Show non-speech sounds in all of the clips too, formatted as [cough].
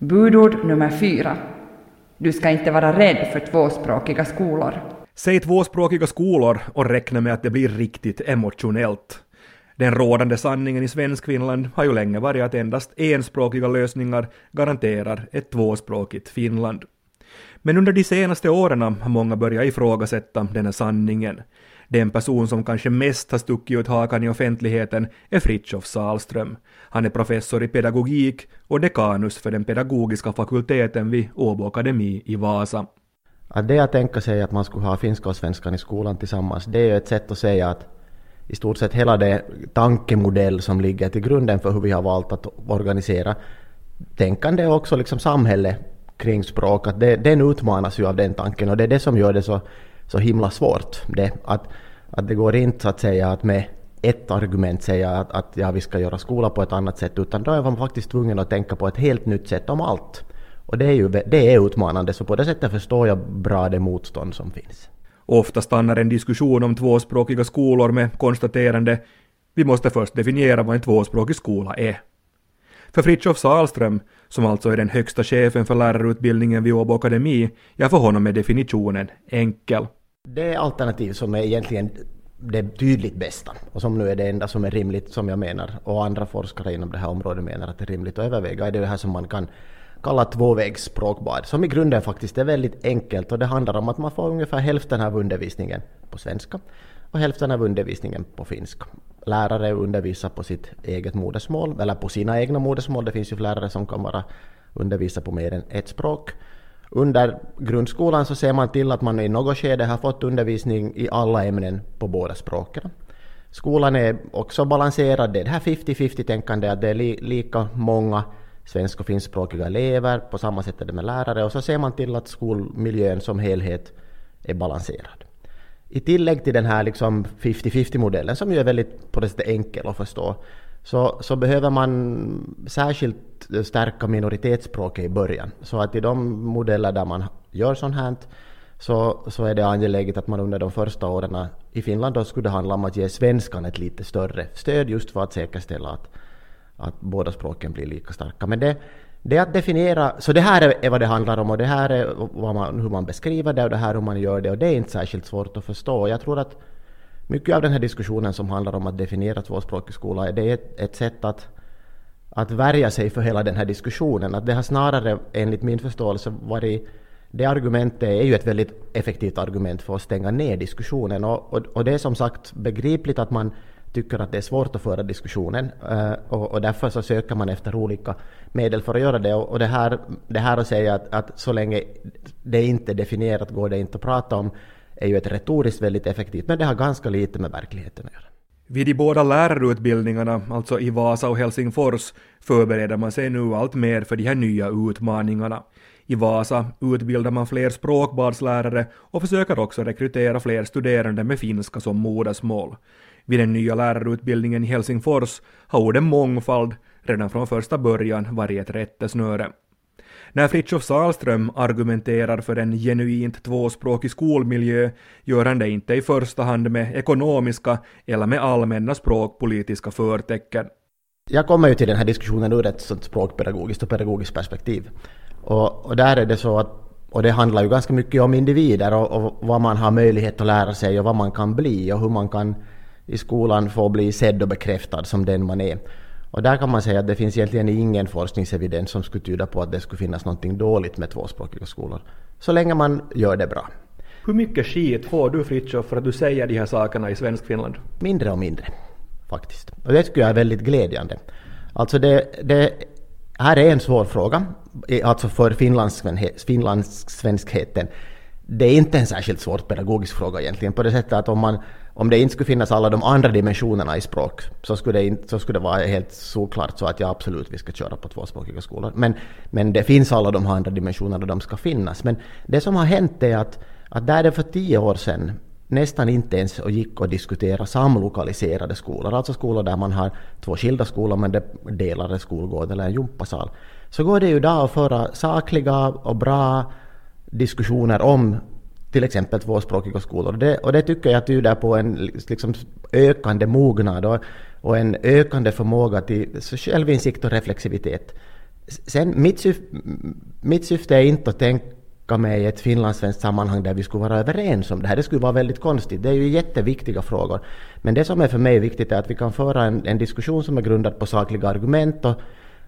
Budord nummer fyra. Du ska inte vara rädd för tvåspråkiga skolor. Säg tvåspråkiga skolor och räkna med att det blir riktigt emotionellt. Den rådande sanningen i Svenskfinland har ju länge varit att endast enspråkiga lösningar garanterar ett tvåspråkigt Finland. Men under de senaste åren har många börjat ifrågasätta den här sanningen. Den person som kanske mest har stuckit ut hakan i offentligheten är Fritjof Salström. Han är professor i pedagogik och dekanus för den pedagogiska fakulteten vid Åbo Akademi i Vasa. Att det att tänka sig att man skulle ha finska och svenskan i skolan tillsammans, det är ju ett sätt att säga att i stort sett hela det tankemodell som ligger till grunden för hur vi har valt att organisera tänkande och också liksom samhälle kring språk, att det, den utmanas ju av den tanken och det är det som gör det så, så himla svårt. Det, att, att det går inte att säga att med ett argument säga att, att ja, vi ska göra skola på ett annat sätt, utan då är man faktiskt tvungen att tänka på ett helt nytt sätt om allt. Och det är ju det är utmanande, så på det sättet förstår jag bra det motstånd som finns. Ofta stannar en diskussion om tvåspråkiga skolor med konstaterande vi måste först definiera vad en tvåspråkig skola är. För Fritjof Salström, som alltså är den högsta chefen för lärarutbildningen vid Åbo Akademi, ja för honom är definitionen enkel. Det alternativ som är egentligen det tydligt bästa och som nu är det enda som är rimligt som jag menar och andra forskare inom det här området menar att det är rimligt att överväga är det här som man kan kalla tvåvägs språkbad som i grunden faktiskt är väldigt enkelt och det handlar om att man får ungefär hälften av undervisningen på svenska och hälften av undervisningen på finska. Lärare undervisar på sitt eget modersmål, eller på sina egna modersmål. Det finns ju lärare som kan vara undervisa på mer än ett språk. Under grundskolan så ser man till att man i något skede har fått undervisning i alla ämnen på båda språken. Skolan är också balanserad, det är det här 50-50-tänkande att det är li lika många svensk och finskspråkiga elever, på samma sätt är det med lärare och så ser man till att skolmiljön som helhet är balanserad. I tillägg till den här liksom 50-50-modellen som ju är väldigt på det sättet enkel att förstå så, så behöver man särskilt stärka minoritetsspråket i början. Så att i de modeller där man gör sånt här så, så är det angeläget att man under de första åren i Finland då skulle det handla om att ge svenskan ett lite större stöd just för att säkerställa att, att båda språken blir lika starka. Men det, det är att definiera, så det här är vad det handlar om och det här är man, hur man beskriver det och det här är hur man gör det och det är inte särskilt svårt att förstå. Jag tror att mycket av den här diskussionen som handlar om att definiera tvåspråkig skola, det är ett, ett sätt att, att värja sig för hela den här diskussionen. Att det har snarare, enligt min förståelse, varit det argumentet är ju ett väldigt effektivt argument för att stänga ner diskussionen och, och, och det är som sagt begripligt att man tycker att det är svårt att föra diskussionen eh, och, och därför så söker man efter olika medel för att göra det. Och, det, här, det här att säga att, att så länge det inte är definierat går det inte att prata om är ju ett retoriskt väldigt effektivt, men det har ganska lite med verkligheten att göra. Vid de båda lärarutbildningarna, alltså i Vasa och Helsingfors, förbereder man sig nu allt mer för de här nya utmaningarna. I Vasa utbildar man fler språkbadslärare och försöker också rekrytera fler studerande med finska som modersmål. Vid den nya lärarutbildningen i Helsingfors har orden mångfald redan från första början varit ett rättesnöre. När Fritjof Salström argumenterar för en genuint tvåspråkig skolmiljö gör han det inte i första hand med ekonomiska eller med allmänna språkpolitiska förtecken. Jag kommer ju till den här diskussionen ur ett sånt språkpedagogiskt och pedagogiskt perspektiv. Och, och där är det så att och det handlar ju ganska mycket om individer och, och, vad man har möjlighet att lära sig och vad man kan bli och hur man kan i skolan få bli sedd och bekräftad som den man är. Och där kan man säga att det finns egentligen ingen forskningsevidens som skulle tyda på att det skulle finnas något dåligt med tvåspråkiga skolor. Så länge man gör det bra. Hur mycket skit får du Fritiof för att du säger de här sakerna i svensk Finland? Mindre och mindre, faktiskt. Och det tycker jag är väldigt glädjande. Alltså det, det här är en svår fråga, alltså för finlandssvenskheten. Det är inte en särskilt svår pedagogisk fråga egentligen, på det sättet att om man om det inte skulle finnas alla de andra dimensionerna i språk så skulle det, inte, så skulle det vara helt såklart så att jag absolut vi ska köra på tvåspråkiga skolor. Men, men det finns alla de andra dimensionerna och de ska finnas. Men det som har hänt är att, att där det för tio år sedan nästan inte ens gick att diskutera samlokaliserade skolor, alltså skolor där man har två skilda skolor men det delar en skolgård eller en gympasal. Så går det ju idag att föra sakliga och bra diskussioner om till exempel tvåspråkiga skolor. Det, och det tycker jag tyder på en liksom, ökande mognad och, och en ökande förmåga till självinsikt och reflexivitet. sen mitt, syf, mitt syfte är inte att tänka mig ett finlandssvenskt sammanhang där vi skulle vara överens om det här. Det skulle vara väldigt konstigt. Det är ju jätteviktiga frågor. Men det som är för mig viktigt är att vi kan föra en, en diskussion som är grundad på sakliga argument och,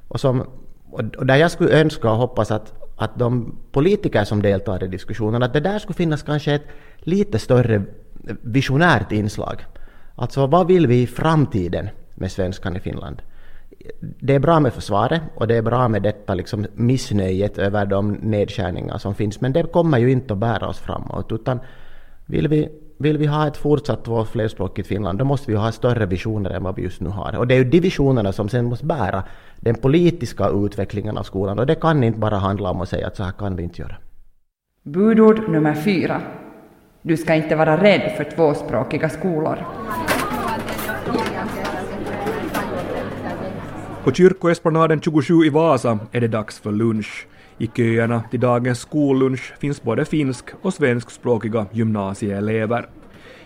och, som, och där jag skulle önska och hoppas att, att de politiker som deltar i diskussionen, att det där skulle finnas kanske ett lite större visionärt inslag. Alltså vad vill vi i framtiden med svenskan i Finland? Det är bra med försvaret och det är bra med detta liksom missnöjet över de nedskärningar som finns, men det kommer ju inte att bära oss framåt, utan vill vi, vill vi ha ett fortsatt flerspråkigt Finland, då måste vi ha större visioner än vad vi just nu har. Och det är ju de visionerna som sen måste bära den politiska utvecklingen av skolan, och det kan inte bara handla om att säga att så här kan vi inte göra. Budord nummer fyra. Du ska inte vara rädd för tvåspråkiga skolor. På Kyrkoesplanaden 27 i Vasa är det dags för lunch. I köerna till dagens skollunch finns både finsk och svenskspråkiga gymnasieelever.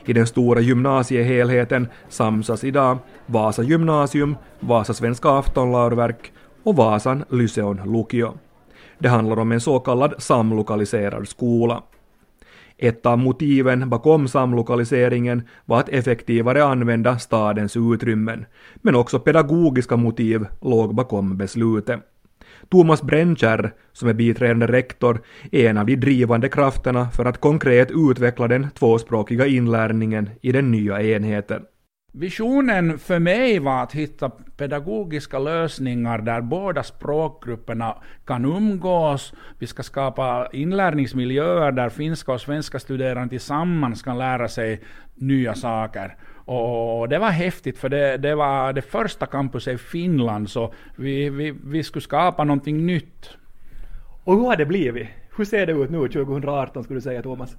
I den stora gymnasiehelheten samsas idag Vasa gymnasium, Vasa Svenska aftonlaurverk och Vasan Lyseon Lukio. Det handlar om en så kallad samlokaliserad skola. Ett av motiven bakom samlokaliseringen var att effektivare använda stadens utrymmen, men också pedagogiska motiv låg bakom beslutet. Thomas Brännkärr, som är biträdande rektor, är en av de drivande krafterna för att konkret utveckla den tvåspråkiga inlärningen i den nya enheten. Visionen för mig var att hitta pedagogiska lösningar där båda språkgrupperna kan umgås. Vi ska skapa inlärningsmiljöer där finska och svenska studerande tillsammans kan lära sig nya saker. Och det var häftigt, för det, det var det första campuset i Finland, så vi, vi, vi skulle skapa någonting nytt. Och hur har det blivit? Hur ser det ut nu 2018 skulle du säga Thomas?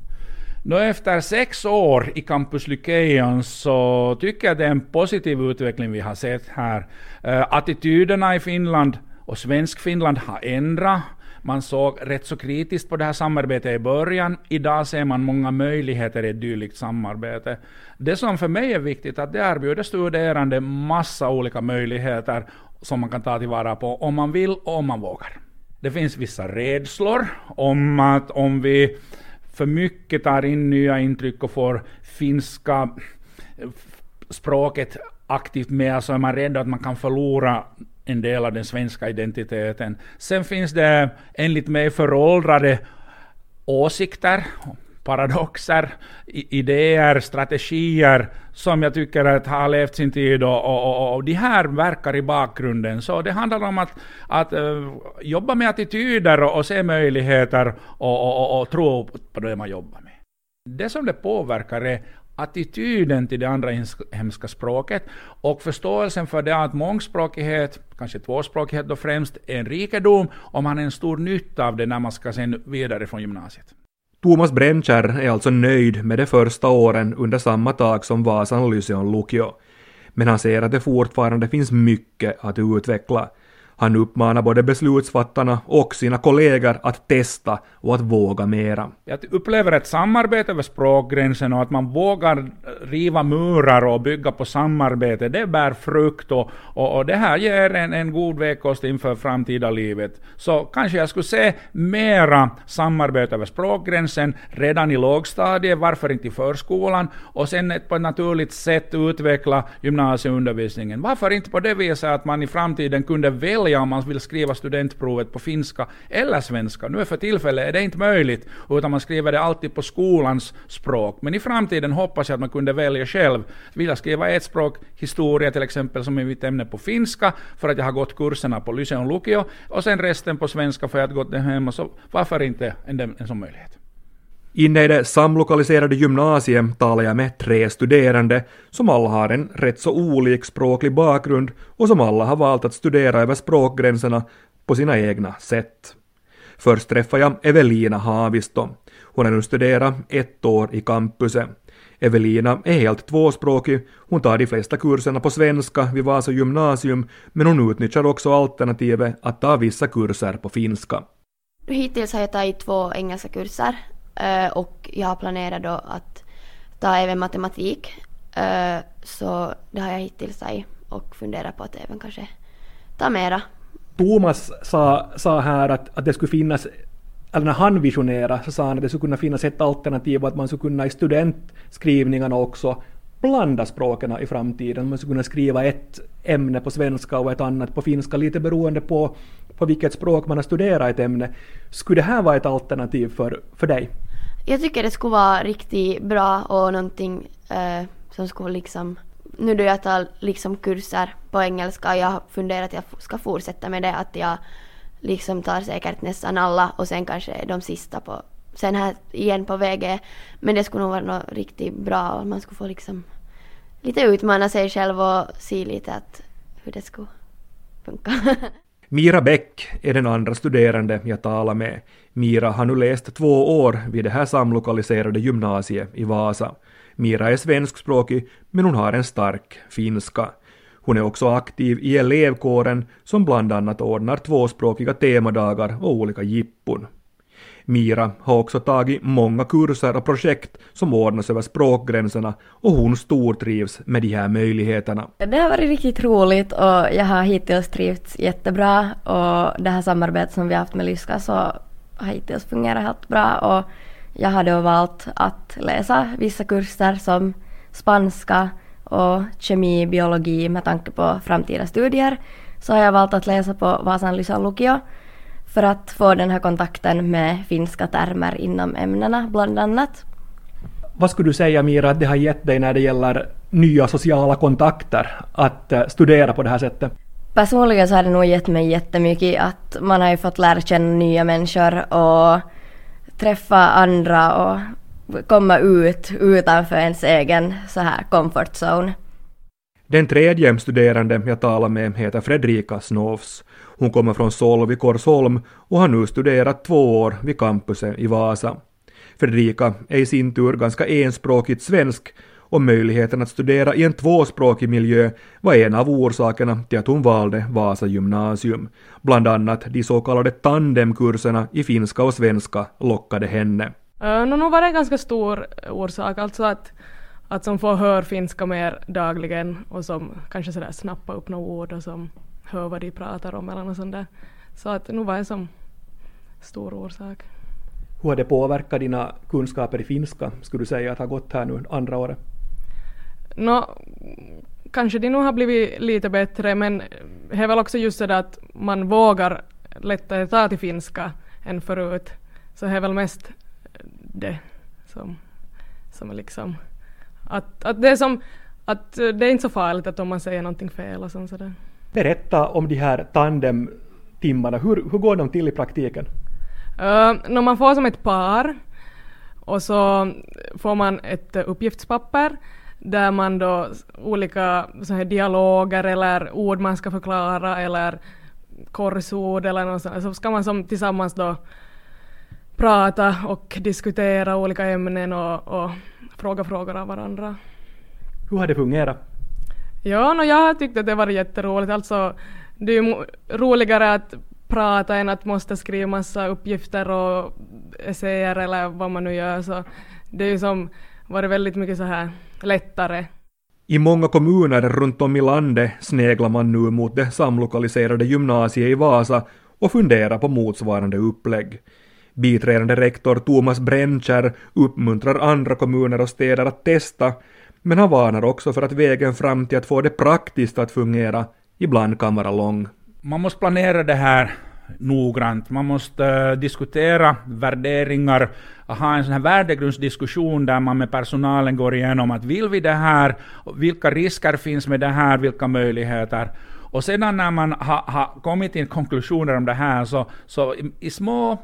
Nu efter sex år i Campus Lyceum så tycker jag det är en positiv utveckling vi har sett här. Eh, attityderna i Finland och Svensk-Finland har ändrat. Man såg rätt så kritiskt på det här samarbetet i början. Idag ser man många möjligheter i ett dylikt samarbete. Det som för mig är viktigt är att det erbjuder studerande massa olika möjligheter som man kan ta tillvara på om man vill och om man vågar. Det finns vissa rädslor om att om vi för mycket tar in nya intryck och får finska språket aktivt med, så är man rädd att man kan förlora en del av den svenska identiteten. Sen finns det enligt mig föråldrade åsikter, paradoxer, idéer, strategier som jag tycker att har levt sin tid och, och, och, och de här verkar i bakgrunden. Så det handlar om att, att uh, jobba med attityder och, och se möjligheter och, och, tro på det man jobbar med. Det som det påverkar är attityden till det andra hemska språket och förståelsen för det att mångspråkighet, kanske tvåspråkighet då främst, är en rikedom och man har en stor nytta av det när man ska sen vidare från gymnasiet. Thomas Brennkärr är alltså nöjd med de första åren under samma tak som Vasan Lyseon Lukio. Men han säger att det fortfarande finns mycket att utveckla. Han uppmanar både beslutsfattarna och sina kollegor att testa och att våga mera. Jag upplever ett samarbete över språkgränsen och att man vågar riva murar och bygga på samarbete. Det bär frukt och, och, och det här ger en, en god vägkost inför framtida livet. Så kanske jag skulle se mera samarbete över språkgränsen redan i lågstadiet, varför inte i förskolan, och sen på ett naturligt sätt utveckla gymnasieundervisningen. Varför inte på det viset att man i framtiden kunde välja välja om man vill skriva studentprovet på finska eller svenska. Nu för tillfället är det inte möjligt, utan man skriver det alltid på skolans språk. Men i framtiden hoppas jag att man kunde välja själv. Vill jag skriva ett språk, historia till exempel, som är mitt ämne på finska, för att jag har gått kurserna på Lyseon Lukio, och sen resten på svenska för att jag har gått det hemma, så varför inte en, en sån möjlighet? Inne i det samlokaliserade gymnasiet talar jag med tre studerande som alla har en rätt så olik språklig bakgrund och som alla har valt att studera över språkgränserna på sina egna sätt. Först träffar jag Evelina Haavisto. Hon har nu studerat ett år i campuset. Evelina är helt tvåspråkig, hon tar de flesta kurserna på svenska vid Vasa gymnasium, men hon utnyttjar också alternativet att ta vissa kurser på finska. Hittills har jag tagit två engelska kurser Eh, och jag har planerat då att ta även matematik. Eh, så det har jag hittills tagit och funderar på att även kanske ta mera Thomas sa, sa här att, att det skulle finnas eller när han visionerade så sa han att det skulle kunna finnas ett alternativ och att man skulle kunna i studentskrivningarna också blanda språken i framtiden. Man skulle kunna skriva ett ämne på svenska och ett annat på finska, lite beroende på, på vilket språk man har studerat ett ämne. Skulle det här vara ett alternativ för, för dig? Jag tycker det skulle vara riktigt bra och någonting eh, som skulle liksom nu då jag tar liksom kurser på engelska och jag har funderat att jag ska fortsätta med det att jag liksom tar säkert nästan alla och sen kanske de sista på sen här igen på VG. Men det skulle nog vara något riktigt bra och man skulle få liksom lite utmana sig själv och se lite att hur det skulle funka. [laughs] Mira Bäck är den andra studerande jag talar med. Mira har nu läst två år vid det här samlokaliserade gymnasiet i Vasa. Mira är svenskspråkig, men hon har en stark finska. Hon är också aktiv i elevkåren som bland annat ordnar tvåspråkiga temadagar och olika jippon. Mira har också tagit många kurser och projekt som ordnas över språkgränserna och hon stortrivs med de här möjligheterna. Det har varit riktigt roligt och jag har hittills trivts jättebra och det här samarbetet som vi har haft med Lyska så har hittills fungerat helt bra och jag har då valt att läsa vissa kurser som spanska och kemi, biologi med tanke på framtida studier så har jag valt att läsa på Vasan Lysan lukio för att få den här kontakten med finska termer inom ämnena bland annat. Vad skulle du säga Mira att det har gett dig när det gäller nya sociala kontakter att eh, studera på det här sättet? Personligen så har det nog gett mig jättemycket att man har ju fått lära känna nya människor och träffa andra och komma ut utanför ens egen så här comfort zone. Den tredje studerande jag talar med heter Fredrika Snovs. Hon kommer från Solv i Korsholm och har nu studerat två år vid campuset i Vasa. Fredrika är i sin tur ganska enspråkigt svensk och möjligheten att studera i en tvåspråkig miljö var en av orsakerna till att hon valde Vasa gymnasium. Bland annat de så kallade tandemkurserna i finska och svenska lockade henne. Uh, no, nu var det en ganska stor orsak, alltså att, att som får höra finska mer dagligen och som kanske sådär snappa upp några ord och som hör vad de pratar om eller något sånt där. Så att nu var en sån stor orsak. Hur har det påverkat dina kunskaper i finska, skulle du säga att ha gått här nu andra året? Nå, kanske de nog har blivit lite bättre men det är väl också just det att man vågar lättare ta till finska än förut. Så det är väl mest det som, som är liksom att, att det är som att det är inte så farligt att om man säger någonting fel och sådär. Berätta om de här tandemtimmarna, hur, hur går de till i praktiken? Uh, när man får som ett par och så får man ett uppgiftspapper där man då olika så här dialoger eller ord man ska förklara eller korsord eller något sånt, så ska man som tillsammans då prata och diskutera olika ämnen och, och fråga frågor av varandra. Hur har det fungerat? Ja, no, jag har tyckt att det var jätteroligt. Alltså, det är ju roligare att prata än att måste skriva massa uppgifter och essäer eller vad man nu gör. Så det är ju som varit väldigt mycket så här lättare. I många kommuner runt om i landet sneglar man nu mot det samlokaliserade gymnasiet i Vasa och funderar på motsvarande upplägg. Biträdande rektor Thomas Brentscher uppmuntrar andra kommuner och städer att testa, men han varnar också för att vägen fram till att få det praktiskt att fungera ibland kan vara lång. Man måste planera det här noggrant. Man måste uh, diskutera värderingar, ha en sån här värdegrundsdiskussion där man med personalen går igenom att vill vi det här, vilka risker finns med det här, vilka möjligheter. Och sedan när man har ha kommit till konklusioner om det här så, så i, i små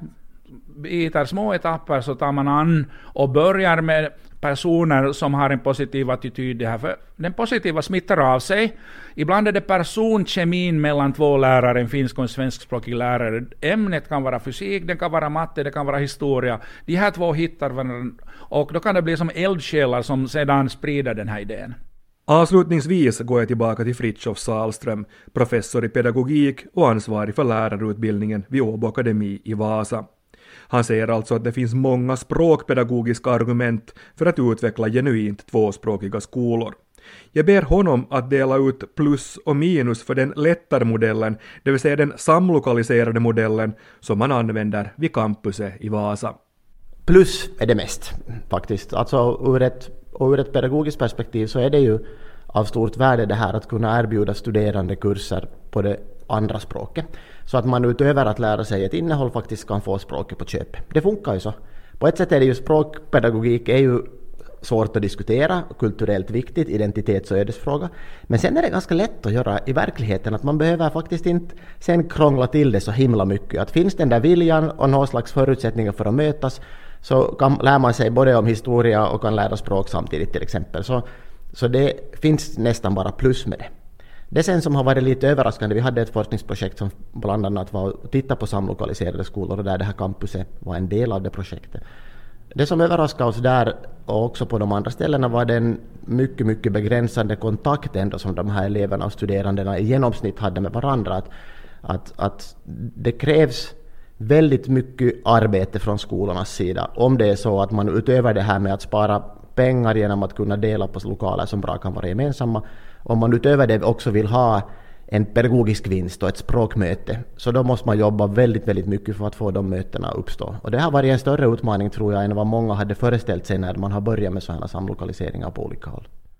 bitar, små etapper så tar man an och börjar med personer som har en positiv attityd. Det här, för den positiva smittar av sig. Ibland är det personkemin mellan två lärare, en finsk och en svenskspråkig lärare. Ämnet kan vara fysik, det kan vara matte, det kan vara historia. De här två hittar varandra och då kan det bli som eldsjälar som sedan sprider den här idén. Avslutningsvis går jag tillbaka till Fritjof Salström, professor i pedagogik och ansvarig för lärarutbildningen vid Åbo Akademi i Vasa. Han säger alltså att det finns många språkpedagogiska argument för att utveckla genuint tvåspråkiga skolor. Jag ber honom att dela ut plus och minus för den lättare modellen, det vill säga den samlokaliserade modellen som man använder vid campuset i Vasa. Plus är det mest faktiskt. Alltså ur ett, ur ett pedagogiskt perspektiv så är det ju av stort värde det här att kunna erbjuda studerande kurser på det andra språket. Så att man utöver att lära sig ett innehåll faktiskt kan få språket på köpet. Det funkar ju så. På ett sätt är det ju språkpedagogik är ju svårt att diskutera, kulturellt viktigt, identitets och ödesfråga. Men sen är det ganska lätt att göra i verkligheten, att man behöver faktiskt inte sen krångla till det så himla mycket. Att finns den där viljan och någon slags förutsättningar för att mötas så kan, lär man sig både om historia och kan lära språk samtidigt till exempel. Så, så det finns nästan bara plus med det. Det sen som har varit lite överraskande, vi hade ett forskningsprojekt som bland annat var att titta på samlokaliserade skolor och där det här campuset var en del av det projektet. Det som överraskade oss där och också på de andra ställena var den mycket, mycket begränsade kontakt ändå som de här eleverna och studerandena i genomsnitt hade med varandra. Att, att, att det krävs väldigt mycket arbete från skolornas sida om det är så att man utöver det här med att spara pengar genom att kunna dela på lokaler som bra kan vara gemensamma, om man utöver det också vill ha en pedagogisk vinst och ett språkmöte, så då måste man jobba väldigt, väldigt mycket för att få de mötena att uppstå. Och det har varit en större utmaning tror jag än vad många hade föreställt sig när man har börjat med sådana samlokaliseringar på olika håll.